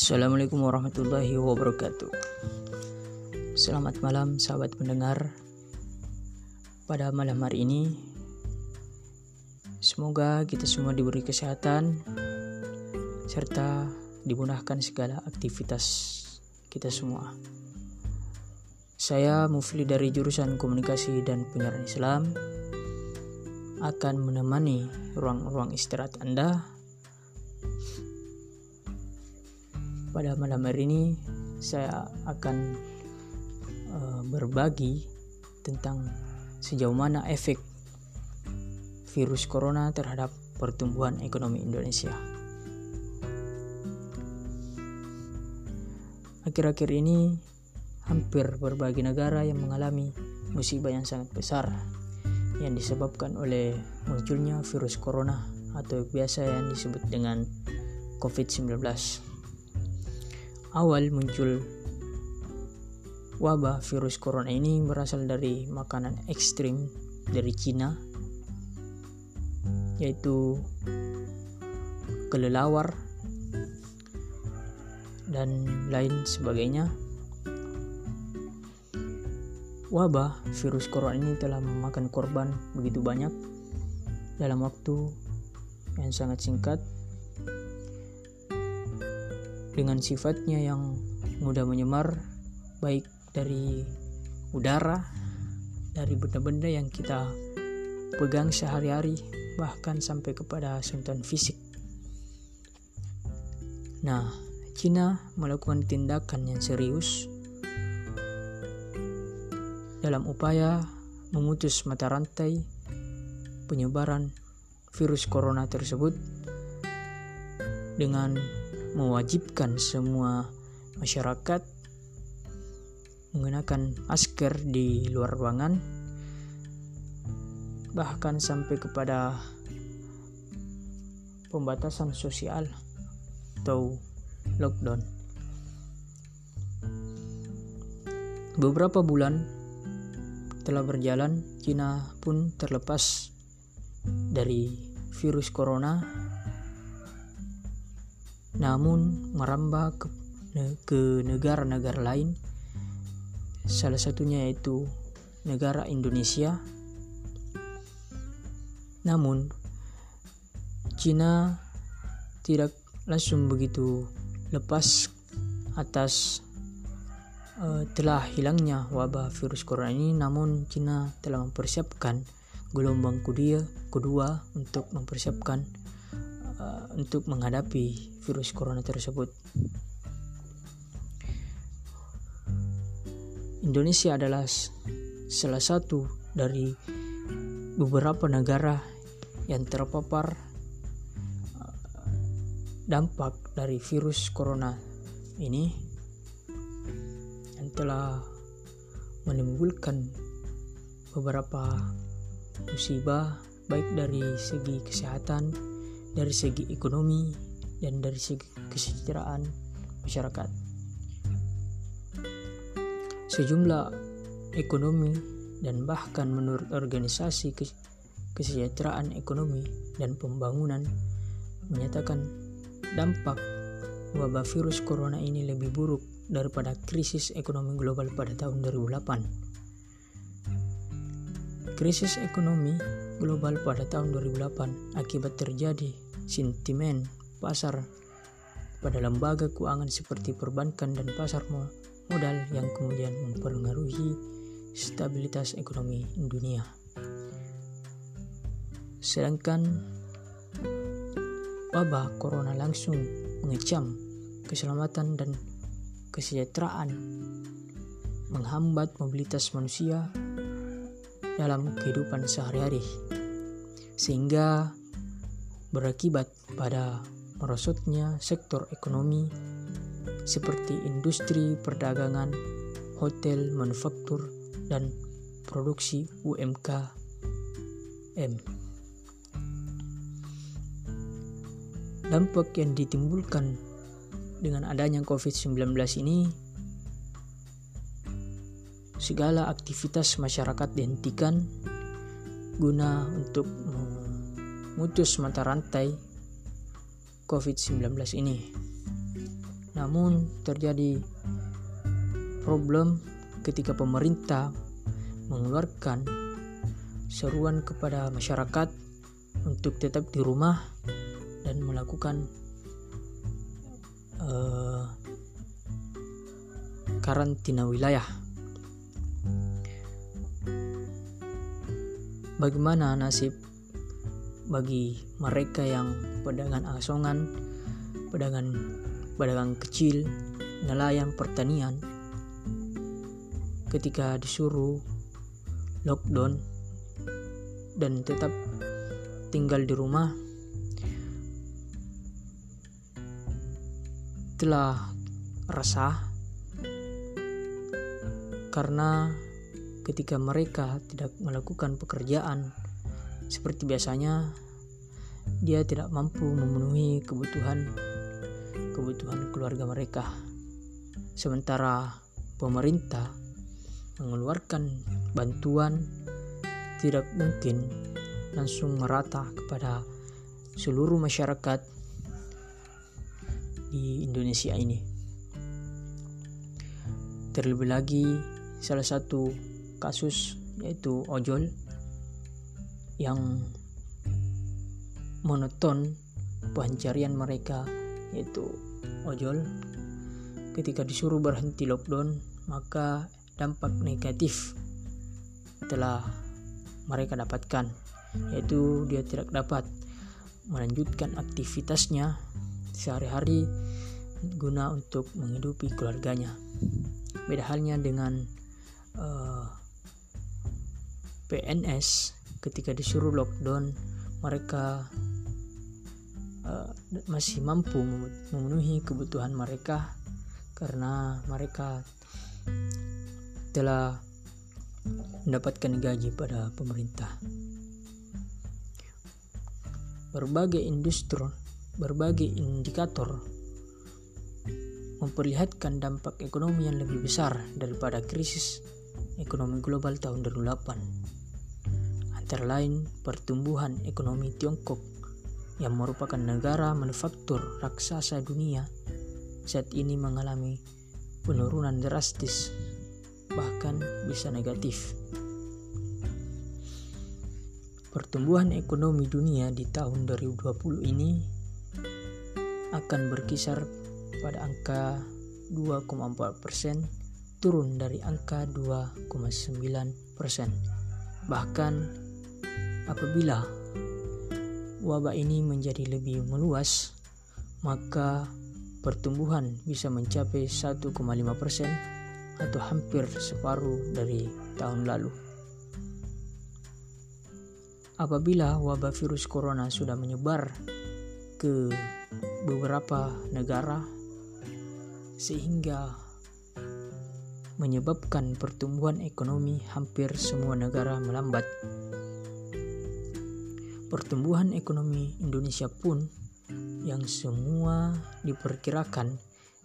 Assalamualaikum warahmatullahi wabarakatuh. Selamat malam, sahabat pendengar. Pada malam hari ini, semoga kita semua diberi kesehatan serta dimudahkan segala aktivitas kita semua. Saya Mufli dari jurusan Komunikasi dan Penyiaran Islam akan menemani ruang-ruang istirahat Anda pada malam hari ini saya akan uh, berbagi tentang sejauh mana efek virus corona terhadap pertumbuhan ekonomi Indonesia. Akhir-akhir ini hampir berbagai negara yang mengalami musibah yang sangat besar yang disebabkan oleh munculnya virus corona atau biasa yang disebut dengan COVID-19 awal muncul wabah virus corona ini berasal dari makanan ekstrim dari Cina yaitu kelelawar dan lain sebagainya. Wabah virus corona ini telah memakan korban begitu banyak dalam waktu yang sangat singkat dengan sifatnya yang mudah menyemar baik dari udara dari benda-benda yang kita pegang sehari-hari bahkan sampai kepada sentuhan fisik. Nah Cina melakukan tindakan yang serius dalam upaya memutus mata rantai penyebaran virus corona tersebut dengan mewajibkan semua masyarakat menggunakan masker di luar ruangan bahkan sampai kepada pembatasan sosial atau lockdown. Beberapa bulan telah berjalan Cina pun terlepas dari virus corona namun merambah ke, ke negara-negara lain salah satunya yaitu negara Indonesia. Namun Cina tidak langsung begitu lepas atas uh, telah hilangnya wabah virus corona ini. Namun Cina telah mempersiapkan gelombang kedua kedua untuk mempersiapkan uh, untuk menghadapi virus corona tersebut. Indonesia adalah salah satu dari beberapa negara yang terpapar uh, dampak dari virus corona ini yang telah menimbulkan beberapa musibah baik dari segi kesehatan, dari segi ekonomi, dan dari segi kesejahteraan masyarakat. Sejumlah ekonomi dan bahkan menurut organisasi kesejahteraan ekonomi dan pembangunan menyatakan dampak wabah virus corona ini lebih buruk daripada krisis ekonomi global pada tahun 2008. Krisis ekonomi global pada tahun 2008 akibat terjadi sentimen pasar pada lembaga keuangan seperti perbankan dan pasar modal yang kemudian mempengaruhi stabilitas ekonomi dunia. Sedangkan wabah corona langsung mengecam keselamatan dan kesejahteraan, menghambat mobilitas manusia dalam kehidupan sehari-hari, sehingga berakibat pada merosotnya sektor ekonomi seperti industri perdagangan, hotel, manufaktur, dan produksi UMKM. Dampak yang ditimbulkan dengan adanya COVID-19 ini segala aktivitas masyarakat dihentikan guna untuk memutus mata rantai COVID-19 ini. Namun terjadi problem ketika pemerintah mengeluarkan seruan kepada masyarakat untuk tetap di rumah dan melakukan uh, karantina wilayah. Bagaimana nasib bagi mereka yang pedagang asongan, pedagang pedagang kecil, nelayan pertanian. Ketika disuruh lockdown dan tetap tinggal di rumah telah resah karena ketika mereka tidak melakukan pekerjaan seperti biasanya dia tidak mampu memenuhi kebutuhan kebutuhan keluarga mereka sementara pemerintah mengeluarkan bantuan tidak mungkin langsung merata kepada seluruh masyarakat di Indonesia ini. Terlebih lagi, salah satu kasus yaitu ojol yang monoton pencarian mereka yaitu ojol. Ketika disuruh berhenti lockdown maka dampak negatif telah mereka dapatkan yaitu dia tidak dapat melanjutkan aktivitasnya sehari-hari guna untuk menghidupi keluarganya. Beda halnya dengan uh, eh, PNS ketika disuruh lockdown mereka uh, masih mampu memenuhi kebutuhan mereka karena mereka telah mendapatkan gaji pada pemerintah. Berbagai industri, berbagai indikator memperlihatkan dampak ekonomi yang lebih besar daripada krisis ekonomi global tahun 2008. Lain, pertumbuhan ekonomi Tiongkok yang merupakan negara manufaktur raksasa dunia saat ini mengalami penurunan drastis bahkan bisa negatif. Pertumbuhan ekonomi dunia di tahun 2020 ini akan berkisar pada angka 2,4 persen turun dari angka 2,9 persen. Bahkan apabila wabah ini menjadi lebih meluas, maka pertumbuhan bisa mencapai 1,5 persen atau hampir separuh dari tahun lalu. Apabila wabah virus corona sudah menyebar ke beberapa negara sehingga menyebabkan pertumbuhan ekonomi hampir semua negara melambat. Pertumbuhan ekonomi Indonesia pun yang semua diperkirakan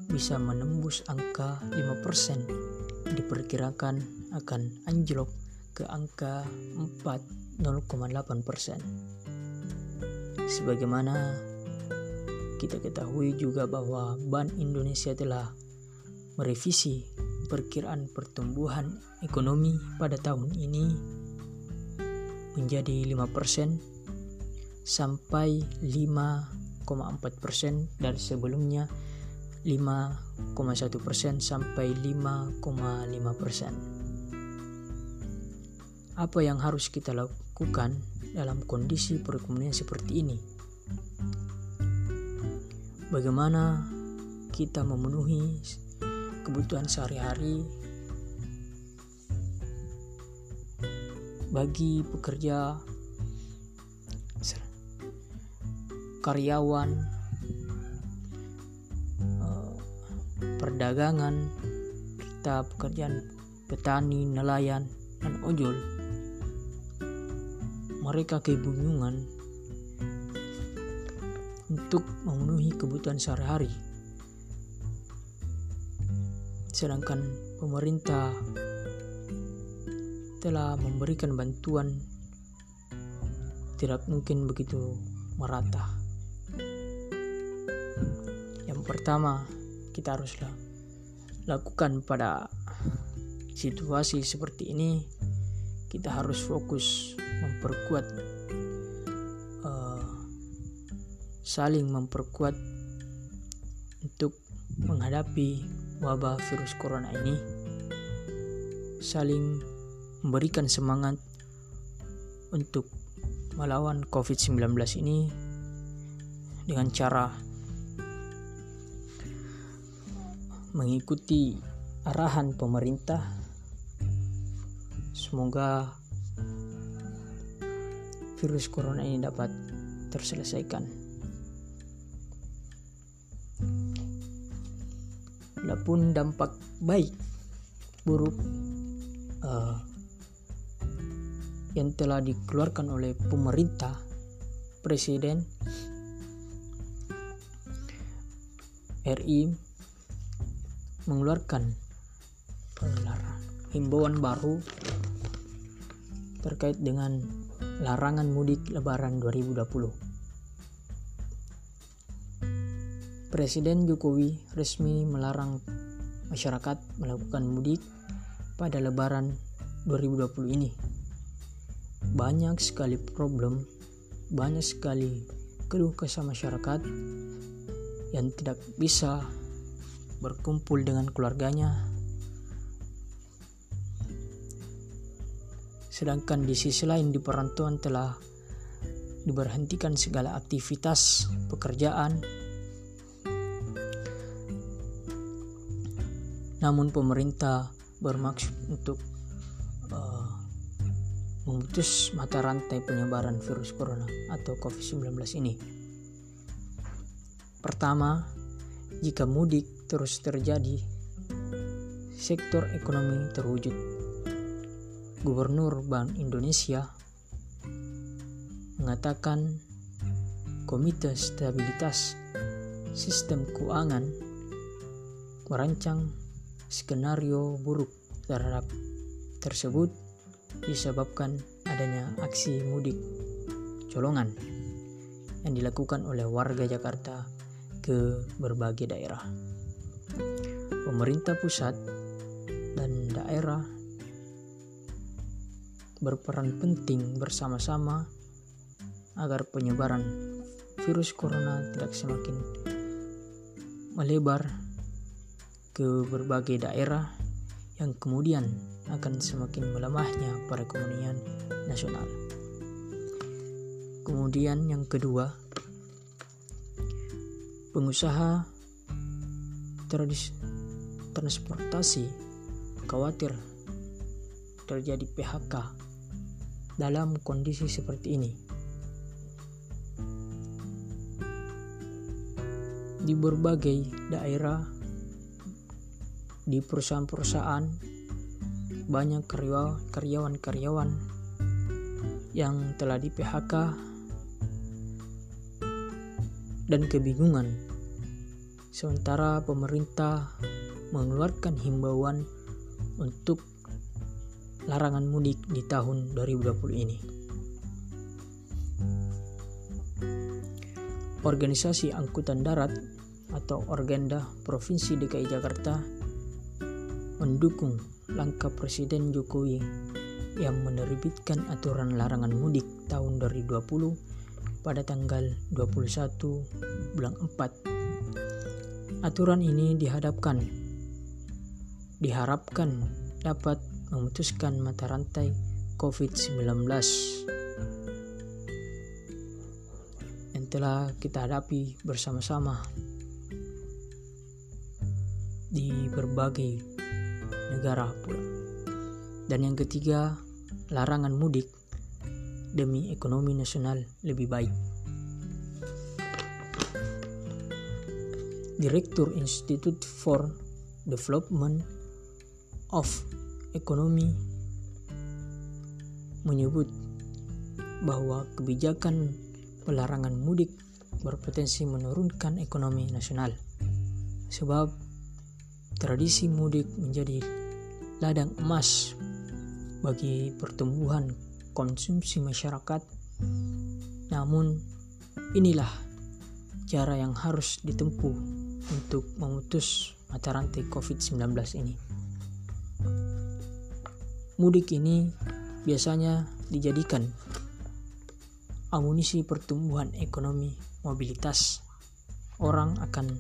bisa menembus angka 5% diperkirakan akan anjlok ke angka 4,08%. Sebagaimana kita ketahui juga bahwa Bank Indonesia telah merevisi perkiraan pertumbuhan ekonomi pada tahun ini menjadi 5% sampai 5,4% dari sebelumnya 5,1% sampai 5,5%. Apa yang harus kita lakukan dalam kondisi perekonomian seperti ini? bagaimana kita memenuhi kebutuhan sehari-hari bagi pekerja karyawan eh, perdagangan kita pekerjaan petani nelayan dan ojol mereka kebingungan untuk memenuhi kebutuhan sehari-hari. Sedangkan pemerintah telah memberikan bantuan tidak mungkin begitu merata. Pertama, kita harus lakukan pada situasi seperti ini. Kita harus fokus memperkuat uh, saling memperkuat untuk menghadapi wabah virus corona ini. Saling memberikan semangat untuk melawan COVID-19 ini dengan cara mengikuti arahan pemerintah. Semoga virus corona ini dapat terselesaikan. Adapun dampak baik buruk uh, yang telah dikeluarkan oleh pemerintah presiden RI mengeluarkan himbauan baru terkait dengan larangan mudik lebaran 2020. Presiden Jokowi resmi melarang masyarakat melakukan mudik pada lebaran 2020 ini. Banyak sekali problem, banyak sekali keluh kesah masyarakat yang tidak bisa berkumpul dengan keluarganya. Sedangkan di sisi lain di perantauan telah diberhentikan segala aktivitas pekerjaan. Namun pemerintah bermaksud untuk uh, memutus mata rantai penyebaran virus corona atau COVID-19 ini. Pertama, jika mudik terus terjadi, sektor ekonomi terwujud. Gubernur Bank Indonesia mengatakan Komite Stabilitas Sistem Keuangan merancang skenario buruk terhadap tersebut disebabkan adanya aksi mudik colongan yang dilakukan oleh warga Jakarta ke berbagai daerah pemerintah pusat dan daerah berperan penting bersama-sama agar penyebaran virus corona tidak semakin melebar ke berbagai daerah yang kemudian akan semakin melemahnya perekonomian nasional. Kemudian yang kedua, pengusaha tradisi transportasi khawatir terjadi PHK dalam kondisi seperti ini. Di berbagai daerah, di perusahaan-perusahaan, banyak karyawan-karyawan yang telah di PHK dan kebingungan. Sementara pemerintah mengeluarkan himbauan untuk larangan mudik di tahun 2020 ini. Organisasi Angkutan Darat atau Organda Provinsi DKI Jakarta mendukung langkah Presiden Jokowi yang menerbitkan aturan larangan mudik tahun 2020 pada tanggal 21 bulan 4. Aturan ini dihadapkan diharapkan dapat memutuskan mata rantai COVID-19 yang telah kita hadapi bersama-sama di berbagai negara pula. Dan yang ketiga, larangan mudik demi ekonomi nasional lebih baik. Direktur Institute for Development of Economy menyebut bahwa kebijakan pelarangan mudik berpotensi menurunkan ekonomi nasional sebab tradisi mudik menjadi ladang emas bagi pertumbuhan konsumsi masyarakat namun inilah cara yang harus ditempuh untuk memutus mata rantai COVID-19 ini. Mudik ini biasanya dijadikan amunisi pertumbuhan ekonomi mobilitas orang akan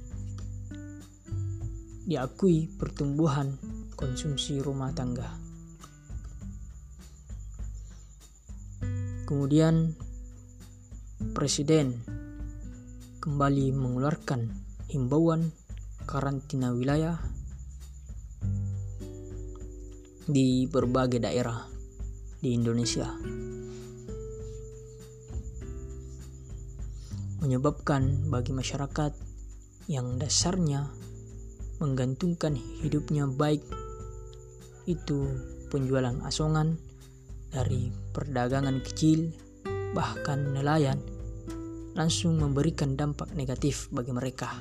diakui pertumbuhan konsumsi rumah tangga. Kemudian Presiden kembali mengeluarkan himbauan karantina wilayah di berbagai daerah di Indonesia. Menyebabkan bagi masyarakat yang dasarnya menggantungkan hidupnya baik itu penjualan asongan dari perdagangan kecil bahkan nelayan langsung memberikan dampak negatif bagi mereka.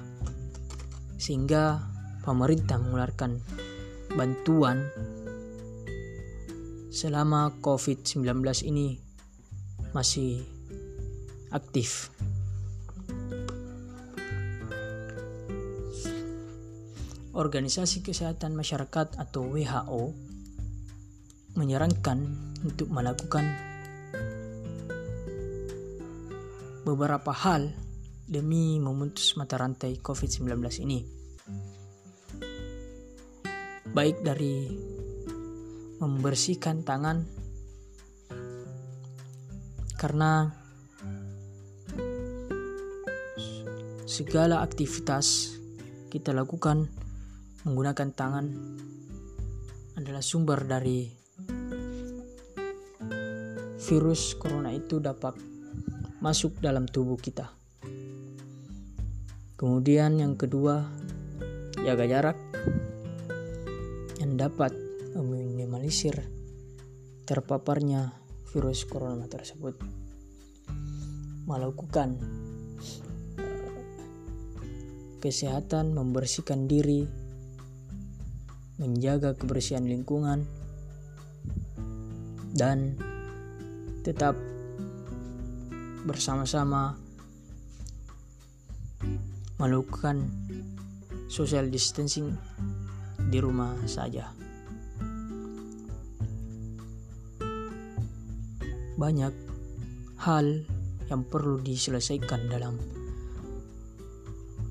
Sehingga pemerintah mengeluarkan bantuan selama COVID-19 ini masih aktif. Organisasi Kesehatan Masyarakat atau WHO menyarankan untuk melakukan beberapa hal demi memutus mata rantai COVID-19 ini. Baik dari membersihkan tangan karena segala aktivitas kita lakukan menggunakan tangan adalah sumber dari virus corona itu dapat masuk dalam tubuh kita. Kemudian yang kedua, jaga jarak yang dapat meminimalisir terpaparnya virus corona tersebut. Melakukan eh, kesehatan, membersihkan diri, menjaga kebersihan lingkungan, dan tetap bersama-sama melakukan social distancing di rumah saja. Banyak hal yang perlu diselesaikan dalam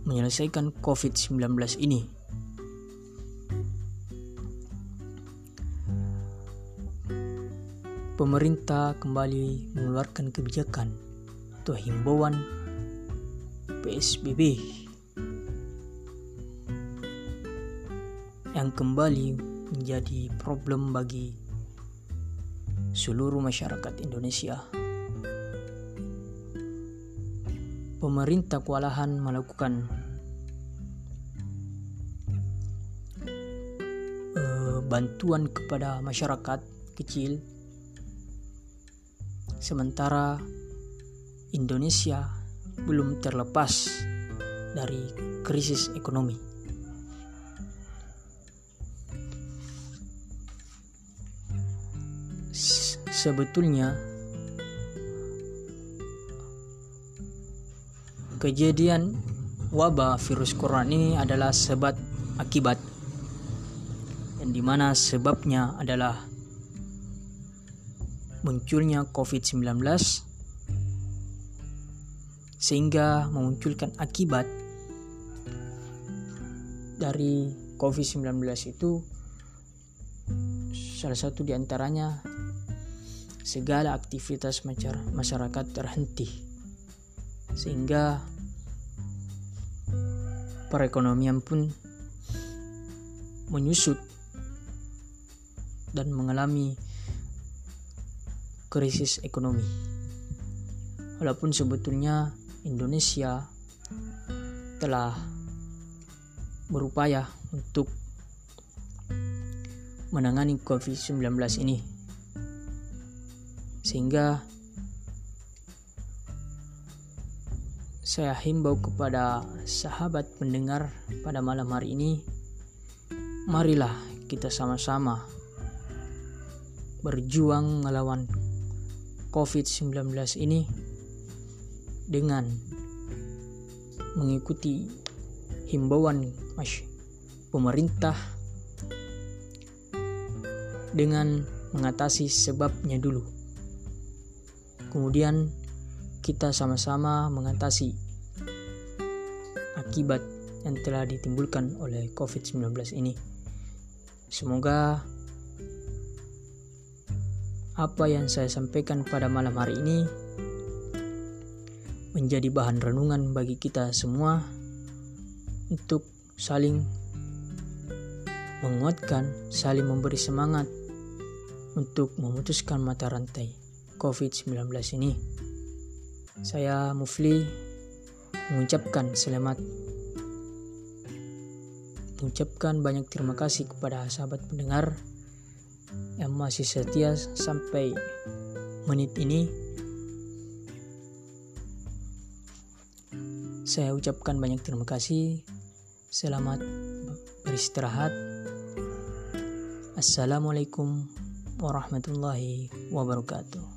menyelesaikan COVID-19 ini. Pemerintah kembali mengeluarkan kebijakan atau himbauan PSBB yang kembali menjadi problem bagi seluruh masyarakat Indonesia. Pemerintah kewalahan melakukan uh, bantuan kepada masyarakat kecil sementara Indonesia belum terlepas dari krisis ekonomi. Sebetulnya, kejadian wabah virus corona ini adalah sebab akibat yang di mana sebabnya adalah munculnya COVID-19 sehingga memunculkan akibat dari COVID-19 itu. Salah satu di antaranya segala aktivitas masyarakat terhenti. Sehingga perekonomian pun menyusut dan mengalami krisis ekonomi. Walaupun sebetulnya Indonesia telah berupaya untuk menangani COVID-19 ini sehingga saya himbau kepada sahabat pendengar pada malam hari ini marilah kita sama-sama berjuang melawan COVID-19 ini dengan mengikuti himbauan pemerintah dengan mengatasi sebabnya dulu. Kemudian kita sama-sama mengatasi akibat yang telah ditimbulkan oleh COVID-19 ini. Semoga apa yang saya sampaikan pada malam hari ini menjadi bahan renungan bagi kita semua untuk saling menguatkan, saling memberi semangat untuk memutuskan mata rantai COVID-19 ini. Saya Mufli mengucapkan selamat mengucapkan banyak terima kasih kepada sahabat pendengar yang masih setia sampai menit ini. Saya ucapkan banyak terima kasih. Selamat beristirahat. Assalamualaikum warahmatullahi wabarakatuh.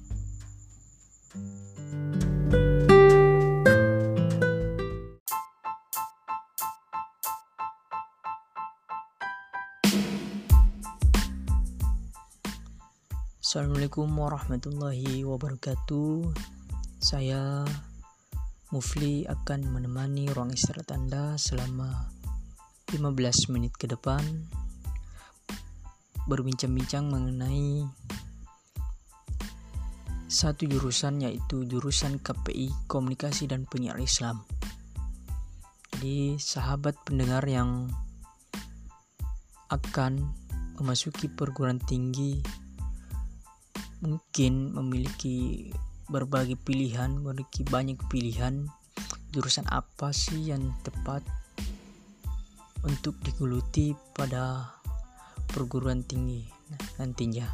Assalamualaikum warahmatullahi wabarakatuh. Saya Mufli akan menemani ruang istirahat Anda selama 15 menit ke depan berbincang-bincang mengenai satu jurusan yaitu jurusan KPI Komunikasi dan Penyiar Islam. Jadi sahabat pendengar yang akan memasuki perguruan tinggi mungkin memiliki berbagai pilihan, memiliki banyak pilihan jurusan apa sih yang tepat untuk digeluti pada perguruan tinggi nantinya.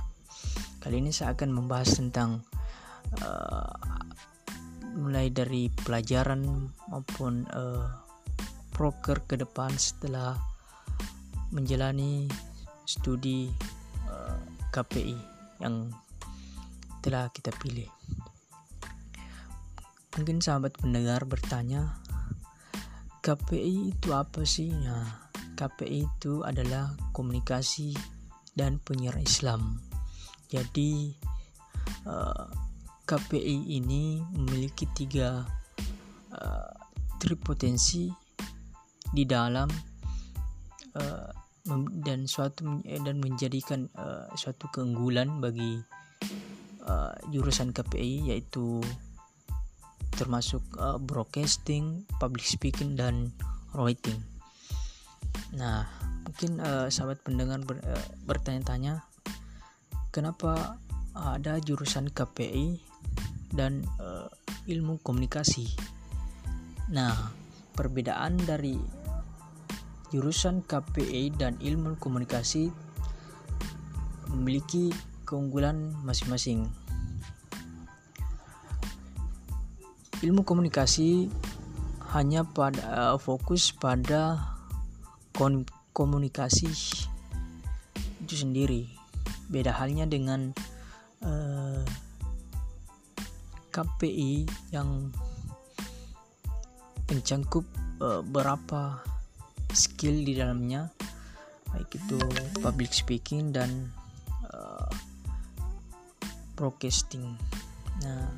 Kali ini saya akan membahas tentang uh, mulai dari pelajaran maupun uh, proker ke depan setelah menjalani studi uh, eh, KPI yang telah kita pilih. Mungkin sahabat pendengar bertanya, KPI itu apa sih? Nah, KPI itu adalah komunikasi dan penyiar Islam. Jadi eh, KPI ini memiliki tiga uh, tripotensi di dalam uh, dan suatu dan menjadikan uh, suatu keunggulan bagi uh, jurusan KPI yaitu termasuk uh, broadcasting, public speaking dan writing. Nah, mungkin uh, sahabat pendengar ber, uh, bertanya-tanya kenapa ada jurusan KPI dan uh, ilmu komunikasi. Nah, perbedaan dari jurusan KPI dan ilmu komunikasi memiliki keunggulan masing-masing. Ilmu komunikasi hanya pada uh, fokus pada komunikasi itu sendiri beda halnya dengan uh, eh, KPI yang mencangkup uh, berapa skill di dalamnya baik itu public speaking dan uh, broadcasting. Nah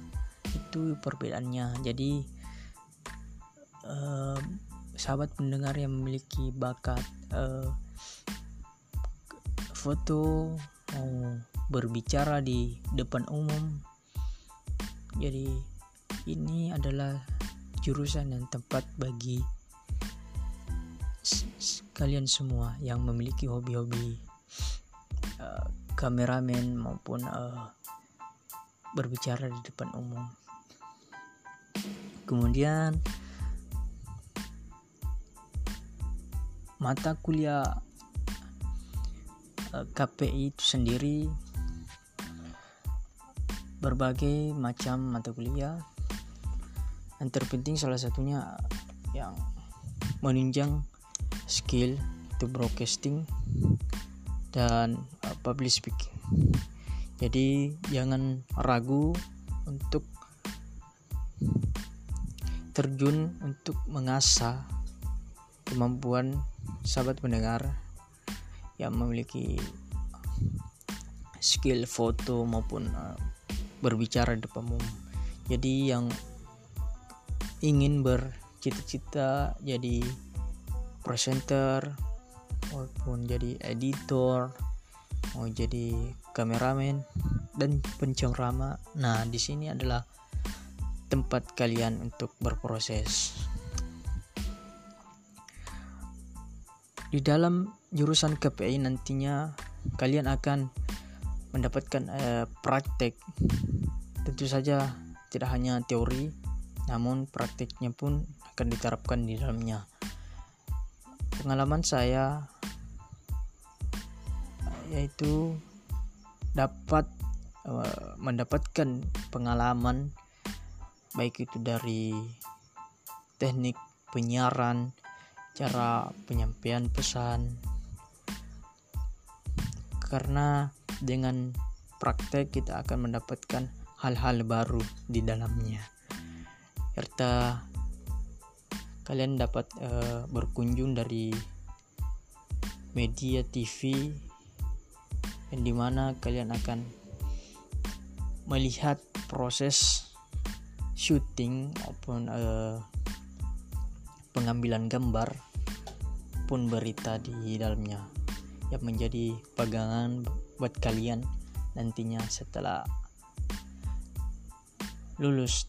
itu perbedaannya. Jadi uh, sahabat pendengar yang memiliki bakat uh, foto mau berbicara di depan umum jadi ini adalah jurusan yang tepat bagi kalian semua yang memiliki hobi-hobi uh, kameramen maupun uh, berbicara di depan umum. Kemudian mata kuliah eh, KPI itu sendiri berbagai macam mata kuliah. Yang terpenting salah satunya yang menunjang skill itu broadcasting dan uh, public speaking. Jadi jangan ragu untuk terjun untuk mengasah kemampuan sahabat pendengar yang memiliki skill foto maupun uh, berbicara di depan umum. Jadi yang ingin bercita-cita jadi presenter maupun jadi editor mau jadi kameramen dan pencerama. Nah, di sini adalah tempat kalian untuk berproses. Di dalam jurusan KPI nantinya kalian akan mendapatkan eh, praktek. Tentu saja tidak hanya teori, namun praktiknya pun akan diterapkan di dalamnya. Pengalaman saya yaitu dapat uh, mendapatkan pengalaman baik itu dari teknik penyiaran, cara penyampaian pesan. Karena dengan praktek kita akan mendapatkan hal-hal baru di dalamnya. Serta kalian dapat uh, berkunjung dari media TV yang di mana kalian akan melihat proses syuting maupun uh, pengambilan gambar pun berita di dalamnya yang menjadi pegangan buat kalian nantinya setelah lulus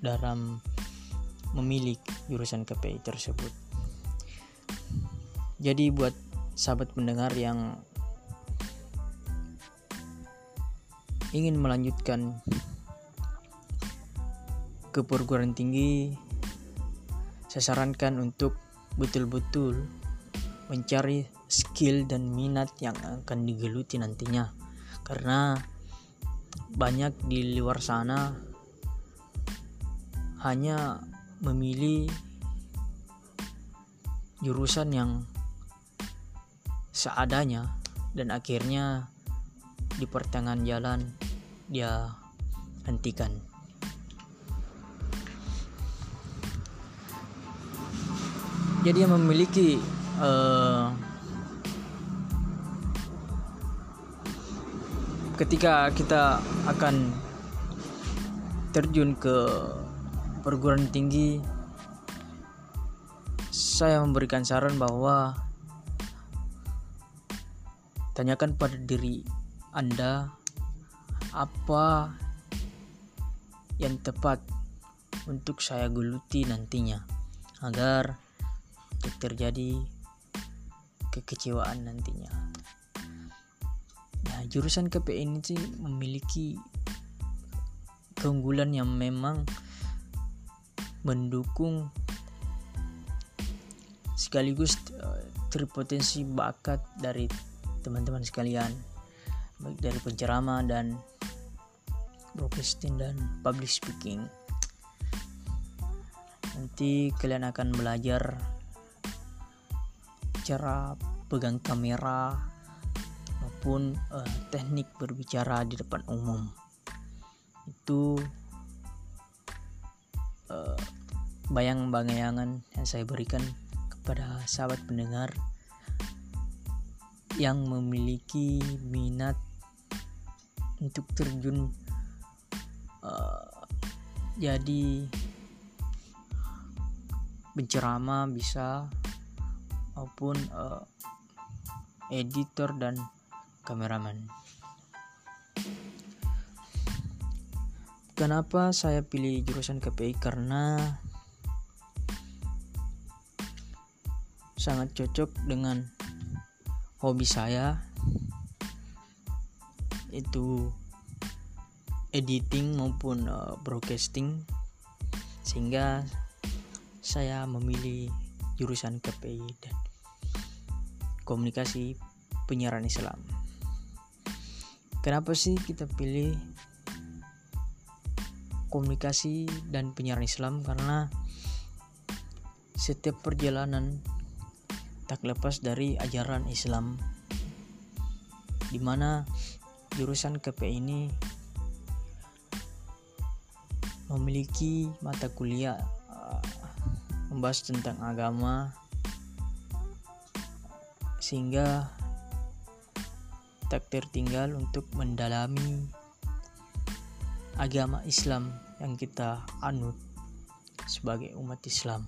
dalam memilih jurusan KPI tersebut. Jadi buat sahabat pendengar yang ingin melanjutkan ke perguruan tinggi saya sarankan untuk betul-betul mencari skill dan minat yang akan digeluti nantinya. Karena banyak di luar sana hanya memilih jurusan yang seadanya dan akhirnya di pertengahan jalan dia hentikan. Jadi yang memiliki uh, ketika kita akan terjun ke perguruan tinggi saya memberikan saran bahwa tanyakan pada diri Anda apa yang tepat untuk saya geluti nantinya agar terjadi kekecewaan nantinya. Nah, jurusan KPI ini sih memiliki keunggulan yang memang mendukung sekaligus uh, terpotensi bakat dari teman-teman sekalian baik dari penceramah dan broadcasting dan public speaking. Nanti kalian akan belajar cara pegang kamera maupun uh, teknik berbicara di depan umum. Itu uh, bayang-bayangan yang saya berikan kepada sahabat pendengar yang memiliki minat untuk terjun uh, jadi penceramah bisa maupun uh, editor dan kameraman. Kenapa saya pilih jurusan KPI? Karena sangat cocok dengan hobi saya itu editing maupun uh, broadcasting sehingga saya memilih jurusan KPI dan komunikasi penyiaran Islam. Kenapa sih kita pilih komunikasi dan penyiaran Islam? Karena setiap perjalanan tak lepas dari ajaran Islam di mana jurusan KPI ini memiliki mata kuliah membahas tentang agama sehingga tak tertinggal untuk mendalami agama Islam yang kita anut sebagai umat Islam.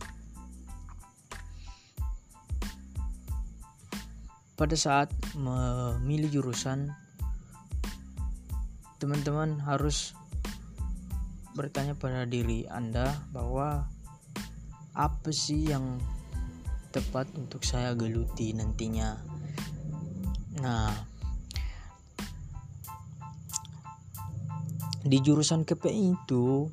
Pada saat memilih jurusan, teman-teman harus bertanya pada diri Anda bahwa apa sih yang tepat untuk saya geluti nantinya. Nah, di jurusan KPI itu.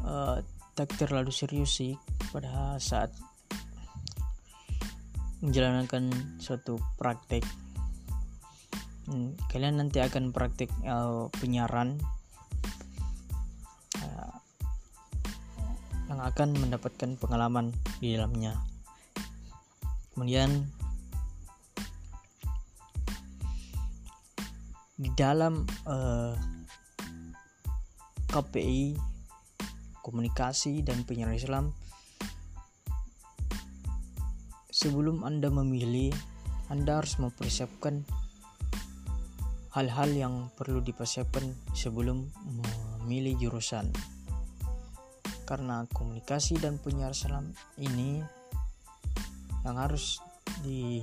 Uh, tak terlalu serius sih pada saat menjalankan suatu praktek. Hmm, kalian nanti akan praktek uh, penyiaran uh, yang akan mendapatkan pengalaman di dalamnya. Kemudian di dalam uh, eh, KPI komunikasi dan penyiaran Islam sebelum Anda memilih Anda harus mempersiapkan hal-hal yang perlu dipersiapkan sebelum memilih jurusan. Karena komunikasi dan penyiaran Islam ini yang harus di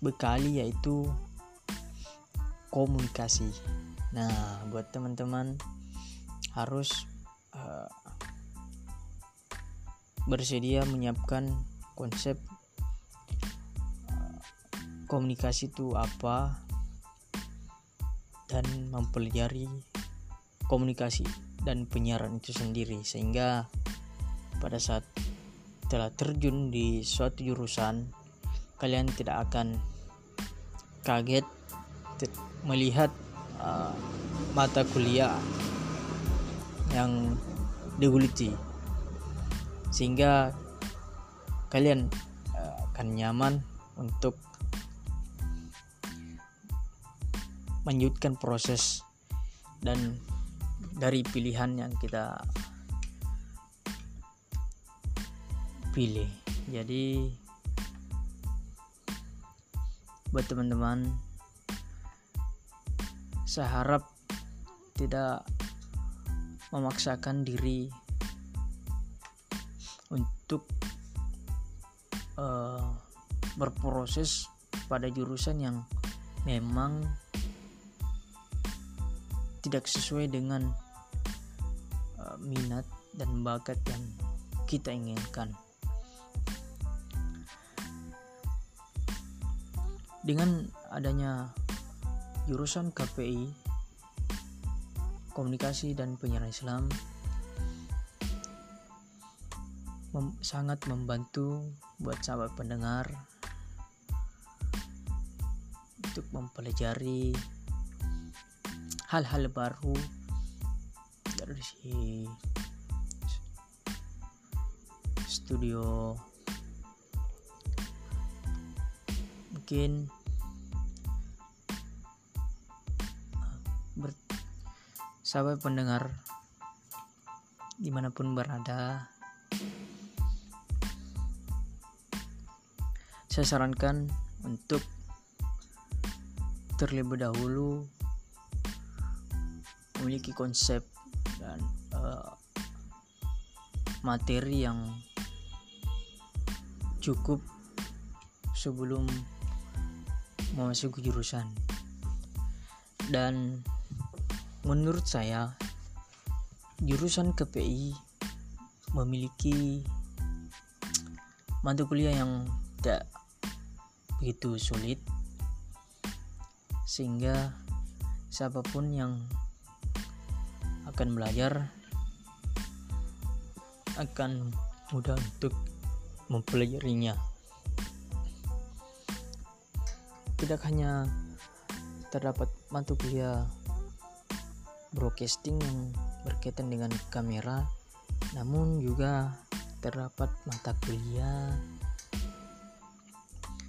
bekali yaitu komunikasi. Nah, buat teman-teman harus uh, bersedia menyiapkan konsep uh, komunikasi itu apa dan mempelajari komunikasi dan penyiaran itu sendiri sehingga pada saat telah terjun di suatu jurusan kalian tidak akan kaget melihat uh, mata kuliah yang diguliti. Sehingga kalian uh, akan nyaman untuk melanjutkan proses dan dari pilihan yang kita pilih. Jadi buat teman-teman saya harap tidak memaksakan diri untuk uh, berproses pada jurusan yang memang tidak sesuai dengan uh, minat dan bakat yang kita inginkan. Dengan adanya jurusan KPI komunikasi dan penyiaran Islam mem sangat membantu buat sahabat pendengar untuk mempelajari hal-hal baru dari studio mungkin sahabat pendengar di mana pun berada saya sarankan untuk terlebih dahulu memiliki konsep dan uh, materi yang cukup sebelum memasuki jurusan dan menurut saya jurusan KPI memiliki mata kuliah yang tidak begitu sulit sehingga siapa pun yang akan belajar akan mudah untuk mempelajarinya tidak hanya terdapat mata kuliah broadcasting yang berkaitan dengan kamera namun juga terdapat mata kuliah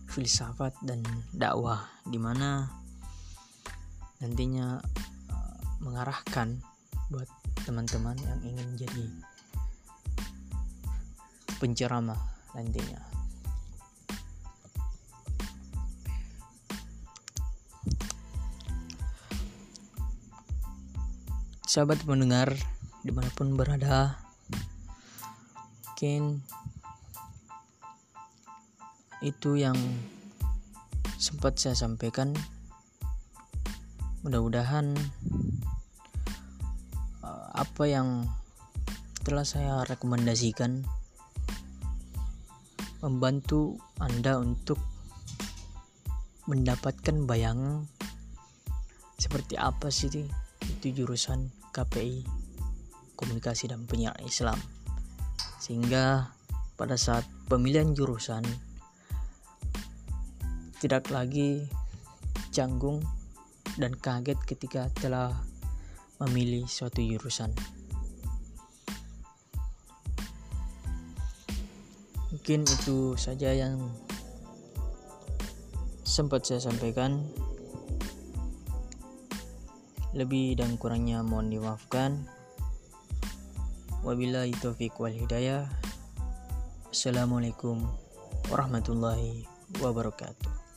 filsafat dan dakwah di mana nantinya mengarahkan buat teman-teman yang ingin jadi penceramah nantinya. Sahabat mendengar di mana pun berada, mungkin itu yang sempat saya sampaikan. Mudah-mudahan uh, apa yang telah saya rekomendasikan membantu Anda untuk mendapatkan bayangan seperti apa sih itu jurusan KPI Komunikasi dan Penyiaran Islam sehingga pada saat pemilihan jurusan tidak lagi canggung dan kaget ketika telah memilih suatu jurusan. Mungkin itu saja yang sempat saya sampaikan. Lebih dan kurangnya mohon dimaafkan. Wabillahi taufiq wal hidayah. Assalamualaikum warahmatullahi wabarakatuh.